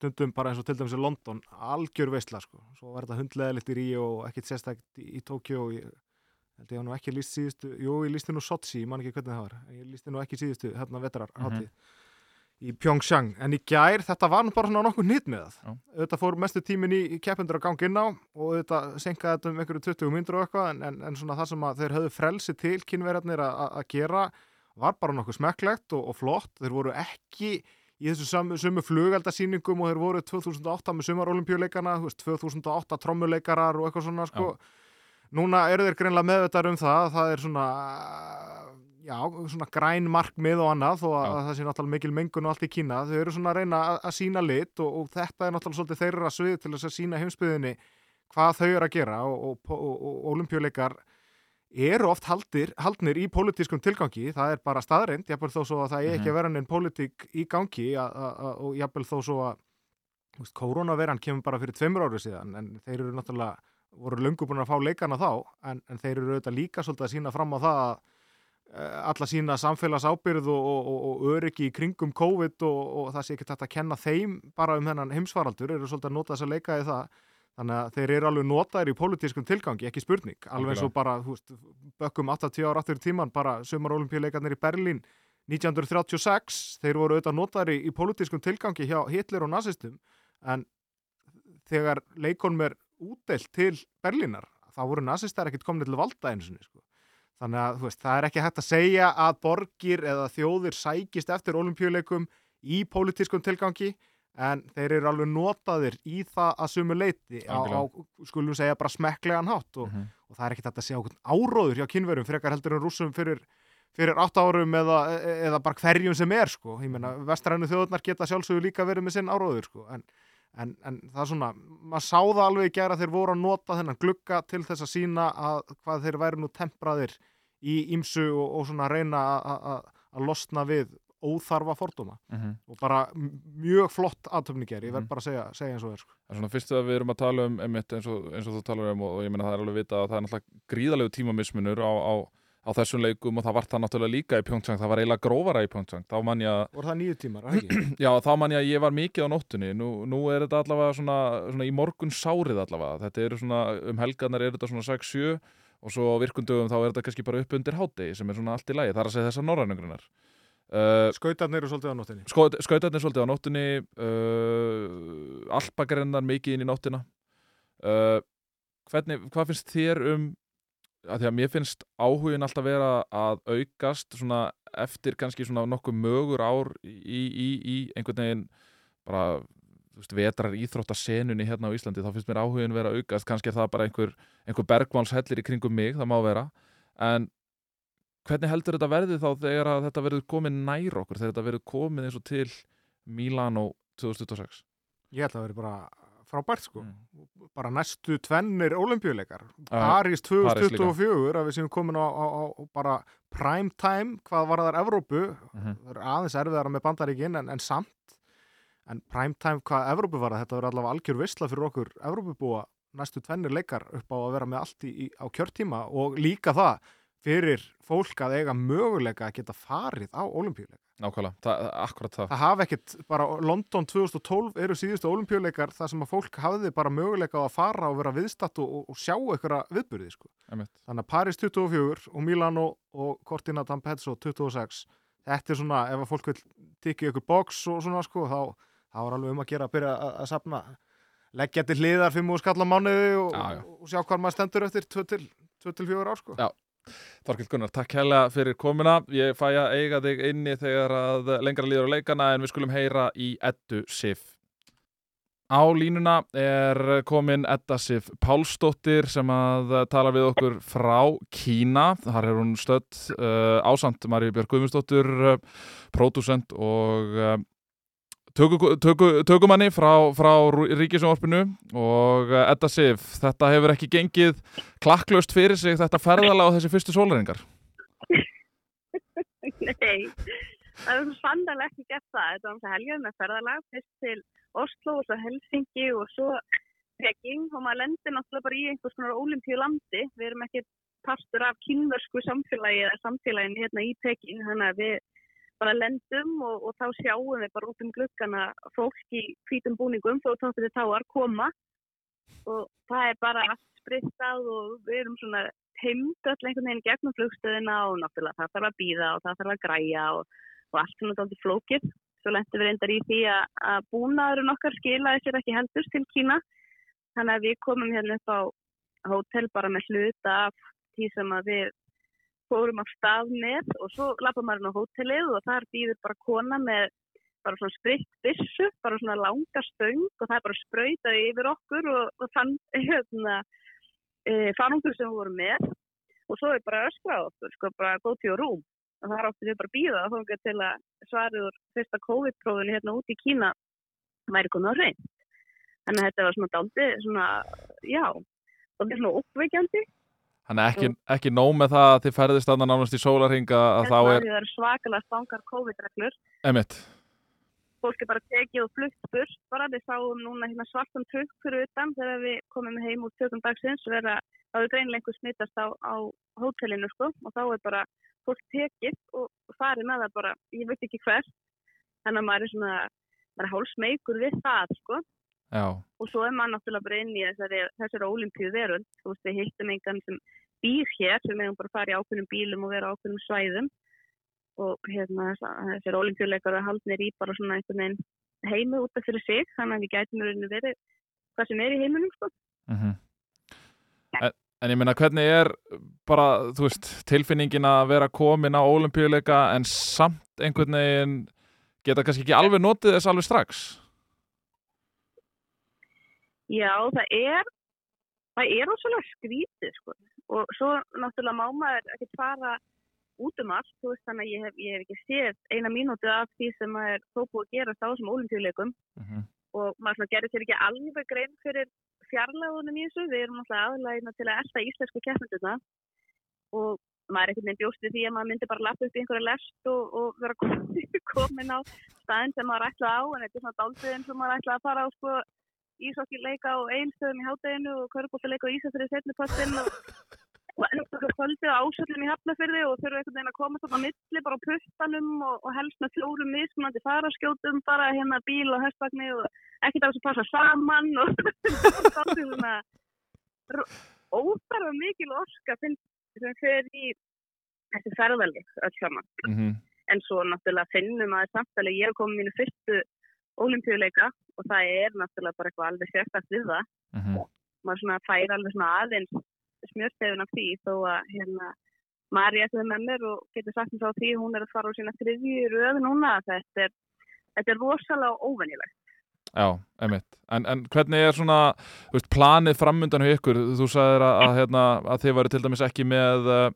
Mm. stundum bara eins og til dæmis í London algjör veistla sko svo var þetta hundleðilegt í Ríó og ekkit sérstækt í, í Tókjó og ég held ég hafa nú ekki líst síðustu jú ég lísti nú Sochi, ég man ekki hvernig það var ég lísti nú ekki síðustu hérna vetrar Mhm. í Pyeongchang en í gær þetta var nú bara svona nokkuð nýtt með það Já. auðvitað fór mestu tímin í, í keppendur að ganga inn á og auðvitað senkaði þetta um einhverju 20 myndur og eitthvað en, en, en svona það sem að þeir höfðu frelsi til kynverjarnir að að gera var bara nokkuð smekklegt og, og flott þeir voru ekki í þessu sömu, sömu flugeldasýningum og þeir voru 2008 með sumarolimpíuleikana 2008 trommuleikarar og eitthvað svona sko. núna eru þeir greinlega meðvitað um það það er svona já, svona græn markmið og annað þó að, að það sé náttúrulega mikil mengun og allt í Kína. Þau eru svona að reyna að, að sína lit og, og þetta er náttúrulega svolítið þeirra svið til þess að sína heimsbyðinni hvað þau eru að gera og, og, og, og olimpíuleikar eru oft haldir, haldnir í pólitískum tilgangi, það er bara staðreind jafnvel þó svo að það er ekki Mhm. að vera neinn pólitík í gangi og jafnvel þó svo að veist, koronaveran kemur bara fyrir tveimur ári síðan en þeir eru náttúrulega voru löngu búin að fá leikana þá en, en þeir eru auðvitað líka svolítið að sína fram á það að eh, alla sína samfélagsábyrð og, og, og, og öryggi í kringum COVID og, og það sé ekki þetta að kenna þeim bara um hennan heimsfaraldur, eru svolítið að nota þess að leika í það þannig að þeir eru alveg notaðir í pólitískum tilgangi, ekki spurning. Alveg eins og bara, þú veist, bökkum 80 ára aftur í tíman, bara sumar olimpíuleikarnir í Berlín 1936 þeir voru auðvitað notaðir í, í pólitískum tilgangi hjá Hitler og nazistum. En þegar leikonum er útdelt til Berlínar, þá voru nazistar ekkert komin til valda einu sinni, sko. Þannig að veist, það er ekki hægt að segja að borgir eða þjóðir sækist eftir olimpíuleikum í pólitískum tilgangi en þeir eru alveg notaðir í það að sumu leiti á, á, skulum segja, bara smekklegan hátt og, Mhm. og það er ekkert að segja okkur áróður hjá kynverum frekar heldur en rússum fyrir, fyrir átt árum eða, eða bara hverjum sem er sko. ég meina, vestrænu þjóðurnar geta sjálfsögur líka verið með sinn áróður sko. en, en, en það er svona, maður sá það alveg í gera þeir voru að nota þennan glugga til þess að sína að hvað þeir væri nú tempraðir í ímsu og, og svona reyna að losna við óþarfa fordóma Mhm. og bara mjög flott aðtöfningar, ég Mhm. verð bara að segja, segja eins og er sko. Svona fyrstu að við erum að tala um einmitt eins og, eins og þú talar um og, og ég meina það er alveg vita að það er náttúrulega gríðalegu tímamismunur á, á, á þessum leikum og það var það náttúrulega líka í Pjóngsang, það var eiginlega grófara í Pjóngsang þá man ég að, voru það nýju tímar, það ekki? já þá man ég að ég var mikið á nóttunni, nú, nú er þetta allavega svona, svona í morgun sárið allavega þetta eru svona, um helgarnar er þetta svona 6-7 og svo virkundugum þá er þetta kannski bara upp undir hátegi sem er svona allt í lagi, það er að segja þessar norrænugrunar uh, Skautarnir eru svolítið á nóttinni skautarnir svolítið á nóttunni uh, alpagrennar mikið inn í nóttina. Uh, hvernig, hvað finnst þér um að því að mér finnst áhugin alltaf vera að aukast svona eftir kannski svona nokkuð mögur ár í, í, í einhvern veginn bara veist, vetrar íþróttasenunni hérna á Íslandi þá finnst mér áhugin vera aukast. Kannski það bara einhver, einhver bergmálshellir í kringum mig, það má vera. En hvernig heldur þetta verði þá þegar þetta verður komið nær okkur þegar þetta verður komið eins og til Milano 2026 Ég held að það veri bara frábært sko. Mm. bara næstu tvennir olimpíuleikar París 2024 að við séum komin á, á, á, bara prime time hvað var þar Evrópu. Mhm. það er aðeins erfiðara með bandaríkin en, en samt. En prime time hvað Evrópu var þetta verður allavega algjör visla fyrir okkur Evrópubúa næstu tvennir leikar upp á að vera með allt í, í, á kjörtíma. Og líka það fyrir fólk að eiga möguleika að geta farið á olimpíuleika Nákvæmlega, það, akkurat það það hafa ekkit, bara London 2012 eru síðustu olimpíuleikar þar sem að fólk hafði bara möguleika á að fara og vera viðstatt og, og, sjá einhverja viðburði sko. Einmitt. þannig að Paris 24 og Milano og Cortina d'Ampezzo 26 þetta er svona, ef að fólk vil tikka ykkur box og svona sko, þá þá er alveg um að gera að byrja að, að sapna leggja til hliðar fimm og skalla mánuði og, Já, já. og sjá hvað maður stendur eftir 2-4 ár sko. Já. Þorkild Gunnar, takk hella fyrir komuna ég fæ að eiga þig inni þegar að lengra líður á leikana en við skulum heyra í Eddu Sif Á línuna er komin Edda Sif Pálsdóttir sem að tala við okkur frá Kína. Þar er hún stödd uh, ásamt Maríu Björg Guðmundsdóttir, uh, pródusent og uh, töku, töku, tökumanni frá, frá Ríkisjónvarpinu og uh, Edda Sif, þetta hefur ekki gengið klakklaust fyrir sig þetta ferðalega á þessi fyrstu sólaringar. Nei, það er svo sannlega ekki gert það. Þetta var náttúrulega helgjörn með ferðalag, fyrst til Oslo og svo Helsingi og svo Peking og maður lendir náttúrulega bara í einhvers konar ólimpíu landi. Við erum ekki partur af kynversku samfélagi eða samfélagin hérna í Peking, þannig að við bara lendum og, og þá sjáum við bara út um glukkana fólk í hvítum búningum þó tóttir þið táar koma og það er bara allt sprittað og við erum svona heimt öll einhvern veginn gegnum flugstöðina og náttúrulega það þarf að býða og það þarf að græja og, og allt svona dálítið flókið. Svo lentum við reyndar í því að, að búnaðurinn okkar skilaði sér ekki heldur til Kína. Þannig að við komum hérna upp á hótel bara með hluta af því sem að við fórum af stað með og svo lappa maður inn á hótelið og þar býður bara kona með bara svona spritt byssu, bara svona langa stöng og það er bara sprautaði yfir okkur og, og þann hérna e, fanungur sem við vorum með. Og svo er bara öskrað okkur, sko bara go to your room og það er áttu við bara að býða þá er til að svarið úr fyrsta COVID-prófinu hérna út í Kína væri komið á hrein þannig að þetta var svona daldi svona, já, daldi svona uppveikjandi Þannig ekki, ekki nóg með það að þið ferðist þarna nánast í sólarhinga að þá er, það er svakalega stangar COVID-reglur. Emitt, fólk er bara tekið og flutt burt bara. Við sáum núna hérna svartan trukk fyrir utan þegar við komum heim úr tökum dagsins vera, þá er greinilega einhver smittast á, á hótelinu sko. Og þá er bara fólk tekið og farið með það bara, ég veit ekki hvert. Þannig að maður er svona maður er hálsmeikur við það sko. Já, og svo er maður náttúrulega bara inn í þessari, þessari ólimpíu veröld þú veist, við hittum engan sem býr hér sem meðum bara fara í ákveðnum bílum og vera á ákveðnum svæðum og hérna þessir ólimpíuleikar er haldnir í bara svona einhvern veginn heimi út af fyrir sig þannig að við gætum verið hvað sem er í heiminum sko. mm en, en ég meina hvernig er bara, veist, tilfinningin að vera komin á olimpíuleika en samt einhvern veginn geta kannski ekki alveg notið þess alveg strax Já, það er það er ósvöldlega skrítið sko. Og svo náttúrulega má maður ekki fara út um allt, þú veist þannig að ég hef, ég hef ekki séð eina mínúti af því sem er þó búið að gera þá sem olimpíuleikum mm -hmm. og maður gerir sér ekki alveg grein fyrir fjarlagunum í þessu, við erum alltaf aðlægina til að elda íslensku keppmynduna og maður er einhvern veginn bjóst við því að maður myndi bara lappa upp í einhverja lest og, og vera komin á staðin sem maður ætla á. En þetta er svona dálfiðin sem maður ætla að fara á sko ísokkileika og einstöðum í hátteginu og körubóttileika og ísastur í setnupastin og kvöldið ásöldum í hafnafyrði og þurfu einhvern veginn að koma svona milli bara á puttanum og, og helst með fjórum mismunandi faraskjótum bara hérna bíl og höstvagnni og ekkert af þessu passa saman og það er svona óþarfa mikil orska sem fer í þessi ferðalík öll saman mm -hmm. en svo náttúrulega finnum að samtalið ég komið mínu fyrstu olimpíuleika og það er náttúrulega bara eitthvað alveg sérstakt við það Mm -hmm. maður svona fær alveg svona aðeins smjörstefun af því þó að hérna Marja sem er með mér og getur sagt mér frá því hún er að fara á sína þriðju röð núna þetta er, þetta er rosalega óvenjulegt Já, einmitt. En, en hvernig er svona veist, planið framundan hjá ykkur? Þú sagðir að, að, hérna, að þið varu til dæmis ekki með eh,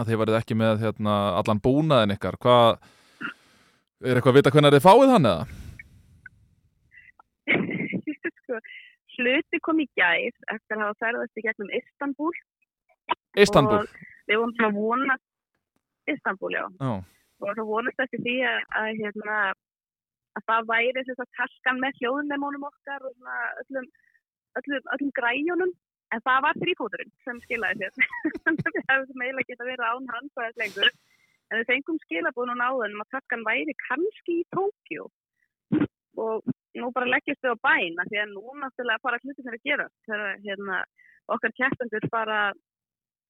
að þið varu ekki með hérna, allan búnaðin ykkar. Hvað er eitthvað að vita hvernig þið fáið hann eða? sko, hluti kom í gæð eftir að hafa ferðast í gegnum Istanbul Istanbul? og við vorum svona vonast Istanbul, já. Já. og það vonast eftir því að, að, hérna, að það væri þess að taskan með hljóðnumónum okkar og svona öllum, öllum, öllum græjunum. En það var þrýfóturinn sem skilaði sér. Þannig að hefum eiginlega geta verið án hans og eitthvað lengur. En við fengum skilabúðun og náðum að taskan væri kannski í Tókjó og nú bara leggjast við á bæna því að nú náttúrulega fara hlutin að gera þegar hérna, okkar keppendur fara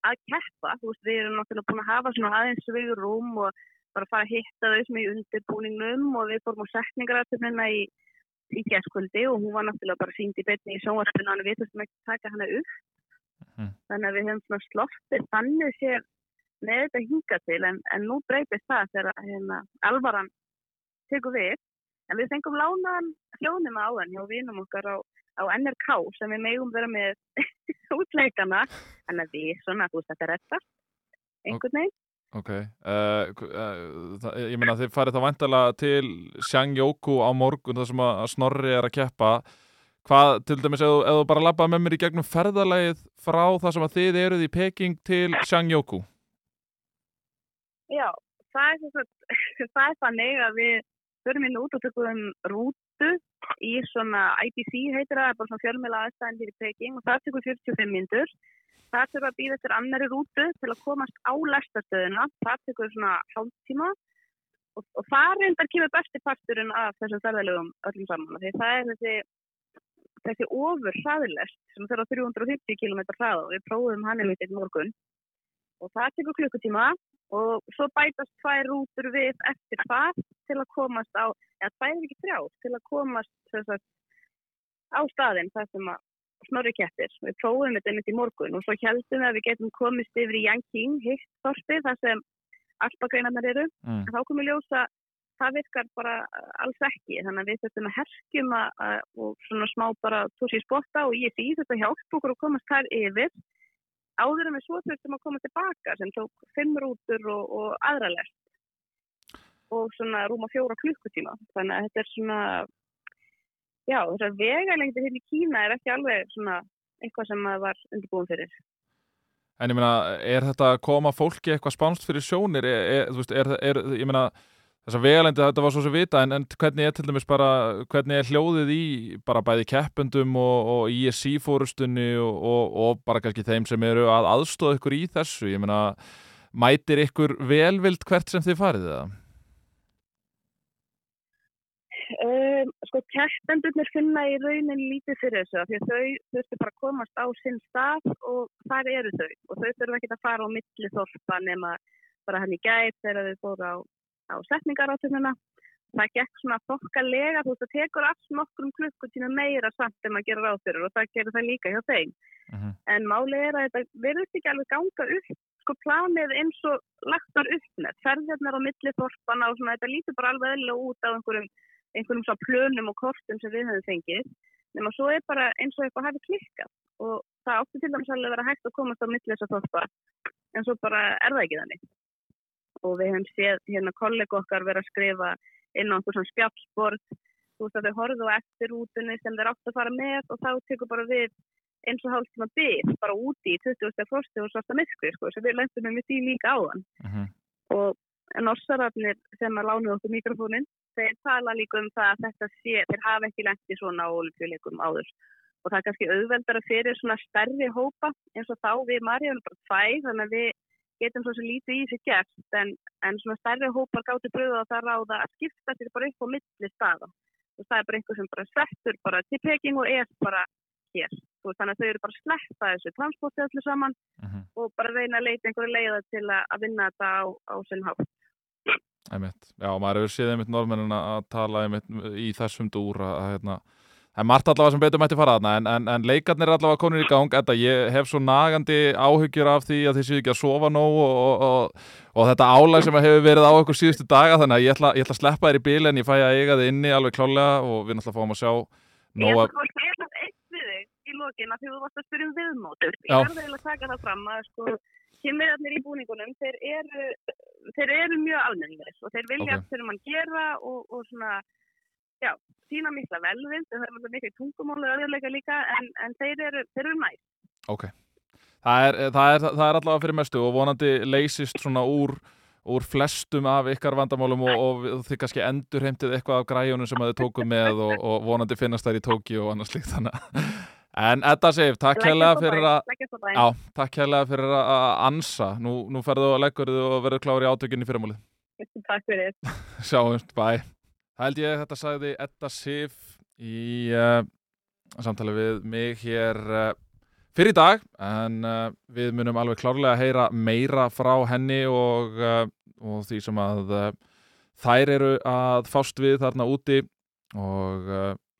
að veist, við erum náttúrulega búin að hafa svona aðeins við rúm og bara fara að hitta þau sem í undirbúningnum og við fórum á setningarættumina í, í gerðskvöldi og hún var náttúrulega bara sínd í betni í sjónvarpinu og við þurftum ekki að taka hana upp. Mhm. þannig að við hefum svona sloppið þannig sér með þetta hinga til en, en nú breytist það þegar hérna, alvaran tekur við en við fengum lánaðan hljónum á hann hjá vinum okkar á, á NRK sem við megum vera með útleikana en að við svona, þú veist, þetta er þetta einhvern veginn Ok. Uh, uh, ég meina þið farið þá væntalega til Shangyoku á morgun þar sem að Snorri er að keppa. Hvað, til dæmis, ef þú- bara labbaði með mér í gegnum ferðalagið frá það sem að þið eruð í Peking til Shangyoku? Já, það er, það er þannig að við förum inn út og tökum rútu í svona IPC heitir það, bara svona fjölmjöla aðstæðin fyrir Peking og það tekur 45 mindur. Það þurfa að býða eftir annari rútu til að komast á lestastöðuna. Það tekur svona hálftíma og, og það reyndar kemur besti parturinn af þessum ferðalögum öllum saman. Því það er þessi, þessi ofur hraðilest sem þurfa 350 km hraða og við prófum hann einmitt einn morgun og það tekur klukkutíma og svo bætast tvær rútur við eftir það til að komast á, eða tvær er ekki þrjá, til að komast sagt, á staðinn þar sem að snorri kettir. Við prófum þetta einmitt í morgun og svo heldum við að við getum komist yfir í Yanqing, hitt þorpið, þar sem alpagreinarnar eru. Mm. Þá komum við ljósa, það virkar bara alls ekki, þannig að við þurfum að herskjum að, að, og svona smá bara tósi spotta og ég því þetta hjálp okkur að komast þær yfir áður en við svo þurftum að koma tilbaka sem tók fimm rútur og, og aðra lest. Og svona rúma fjóra klukkutíma. Þannig að þetta er svona já, þessar vegalengdir hérna í Kína er ekki alveg svona eitthvað sem maður var undirbúin fyrir. En ég meina, er þetta að koma fólki eitthvað spánst fyrir sjónir? Er, er, er, ég meina, þessar vegalendi þetta var svo sem vita, en, en hvernig er til dæmis bara, hvernig er hljóðið í bara bæði keppendum og, og ISC-fórustunni og, og, og bara kannski þeim sem eru að aðstóða ykkur í þessu? Ég meina, mætir ykkur velvild hvert sem þið farið það? Um, sko keppendurnir finna í raunin lítið fyrir þessu því að þau þurftu bara að komast á sinn stað og þar eru þau og þau þurfum ekki að fara á milli þorpa nema bara hann í gæt þegar þau fóru á, á setningarátununa það gekk svona þokkalega þú veist það tekur alls nokkrum klukkutíma meira samt en maður gerir ráð fyrir og það gerir það líka hjá þeim. Mm -hmm. en málið er að þetta verðist ekki alveg ganga upp sko planið eins og lagt var upp með ferðirnar á milli þorpana og svona þetta lítur bara alveg eðlilega út á einhverjum einhverjum svona plönum og kortum sem við höfum fengið nema svo er bara eins og eitthvað hafi klikkað og það átti til dæmis alveg að vera hægt að komast á milli þess að þorpa en svo bara er það ekki þannig og við höfum séð hérna kollega okkar vera að skrifa inn á einhver svona spjallsport þú veist að þau horfðu á eftir rútunni sem þeir átt að fara með og þá tekur bara við eins og hálftíma byrð bara úti í 20. frosti og svarta miskri sko, sem við lendum með því líka áðan mm -hmm. og norsararnir sem að lánu okkur mikrofónin, þeir tala líka um það að þetta sé, þeir hafa ekki lendi svona á olimpíuleikum áður og það er kannski auðveldara fyrir svona stærri hópa eins og þá við Marja erum bara tvæ þannig að við getum svo lítið í sig gert en, en svona stærri hópar gátti bröðu að það ráða að skipta sér bara upp á milli staða og það er bara einhver sem bara settur bara til Peking og er bara hér og þannig að þau eru bara að sleppa þessu transporti öllu saman Mm -hmm. og bara reyna að leita einhverju leiða til að, vinna þetta á, á sinn hátt. Já, maður hefur séð einmitt norðmennin að tala einmitt í þessum dúr að hérna, er margt allavega sem betur mætti fara þarna en, en, en leikarnir er allavega konur í gang þetta ég hef svo nagandi áhyggjur af því að þið séu ekki að sofa nóg og, og, og, og þetta álag sem hefur verið á okkur síðustu daga þannig að ég ætla, ég ætla að sleppa þér í bíl en ég fæ að eiga þið inni alveg klálega og við náttúrulega fáum að sjá Ég nóg ætla að að eitt við þig í lokin að þú varst að spyrja um viðmótur. Ég verði eiginlega að taka það fram að sko kynverjarnir í búningunum, þeir eru, þeir eru mjög almennilegir og þeir vilja Ok. okay. fyrir mann gera og, og svona, já, sína mikla velvind, þeir eru mikla tungumálu og öðruleika líka en, en þeir eru, eru næst. Ok, það er, það, er, það er allavega fyrir mestu og vonandi leysist svona úr, úr flestum af ykkar vandamálum og, og þið kannski endur heimtið eitthvað af græjunum sem þið tókum með og, og vonandi finnast þær í Tóki og annars líkt þannig að- En Edda Sif, takk hérlega fyrir að takk hérlega fyrir að ansa. Nú, nú ferðu og leggur þið og verður klári átökinni fyrirmálið Takk fyrir. Sjáumst, bæ Það held ég að þetta sagði Edda Sif í uh, samtali við mig hér uh, fyrir í dag. En uh, við munum alveg klárlega að heyra meira frá henni og, og því sem að þær eru að fást við þarna úti. Og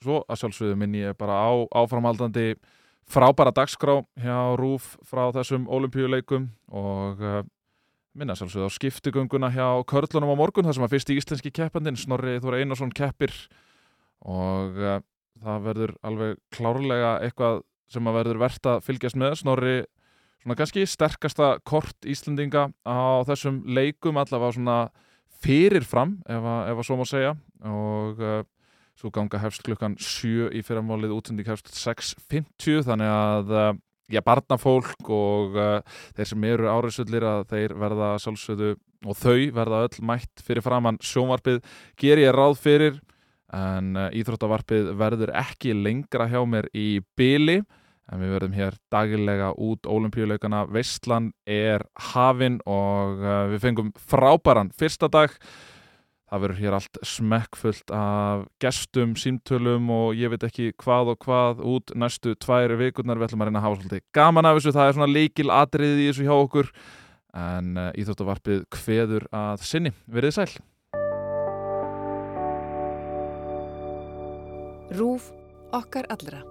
svo að sjálfsögðu minn ég bara á áframhaldandi frábæra dagskrá hjá Rúf frá þessum olimpíuleikum og minna sjálfsögðu á skiptugönguna hjá Körlunum á morgun þar sem að fyrsti íslenski keppandinn Snorri Þóra Einarsson keppir. Og uh, það verður alveg klárlega eitthvað sem að verður verðt að fylgjast með. Snorri svona kannski sterkasta kort Íslendinga á þessum leikum allavega svona fyrirfram ef að, ef að svo má segja. Og uh, svo ganga hefst klukkan 7 í fyrramálið útsending hefst 6.50 þannig að uh, já, barnafólk og uh, þeir sem eru áriðsullir að þeir verða sjálfsögðu og þau verða öll mætt fyrir framann sjónvarpið ger ég ráð fyrir en uh, íþróttavarpið verður ekki lengra hjá mér í byli en við verðum hér dagilega út olimpíuleikana, Veistlan er hafin og uh, við fengum frábæran fyrsta dag það verður hér allt smekkfullt af gestum, símtölum og ég veit ekki hvað og hvað út næstu tvær vikurnar, við ætlum að reyna að hafa svolítið gaman af þessu, það er svona líkil atriði í þessu hjá okkur. En uh, íþróttavarpið kveður að sinni, verið sæl. Rúf okkar allra.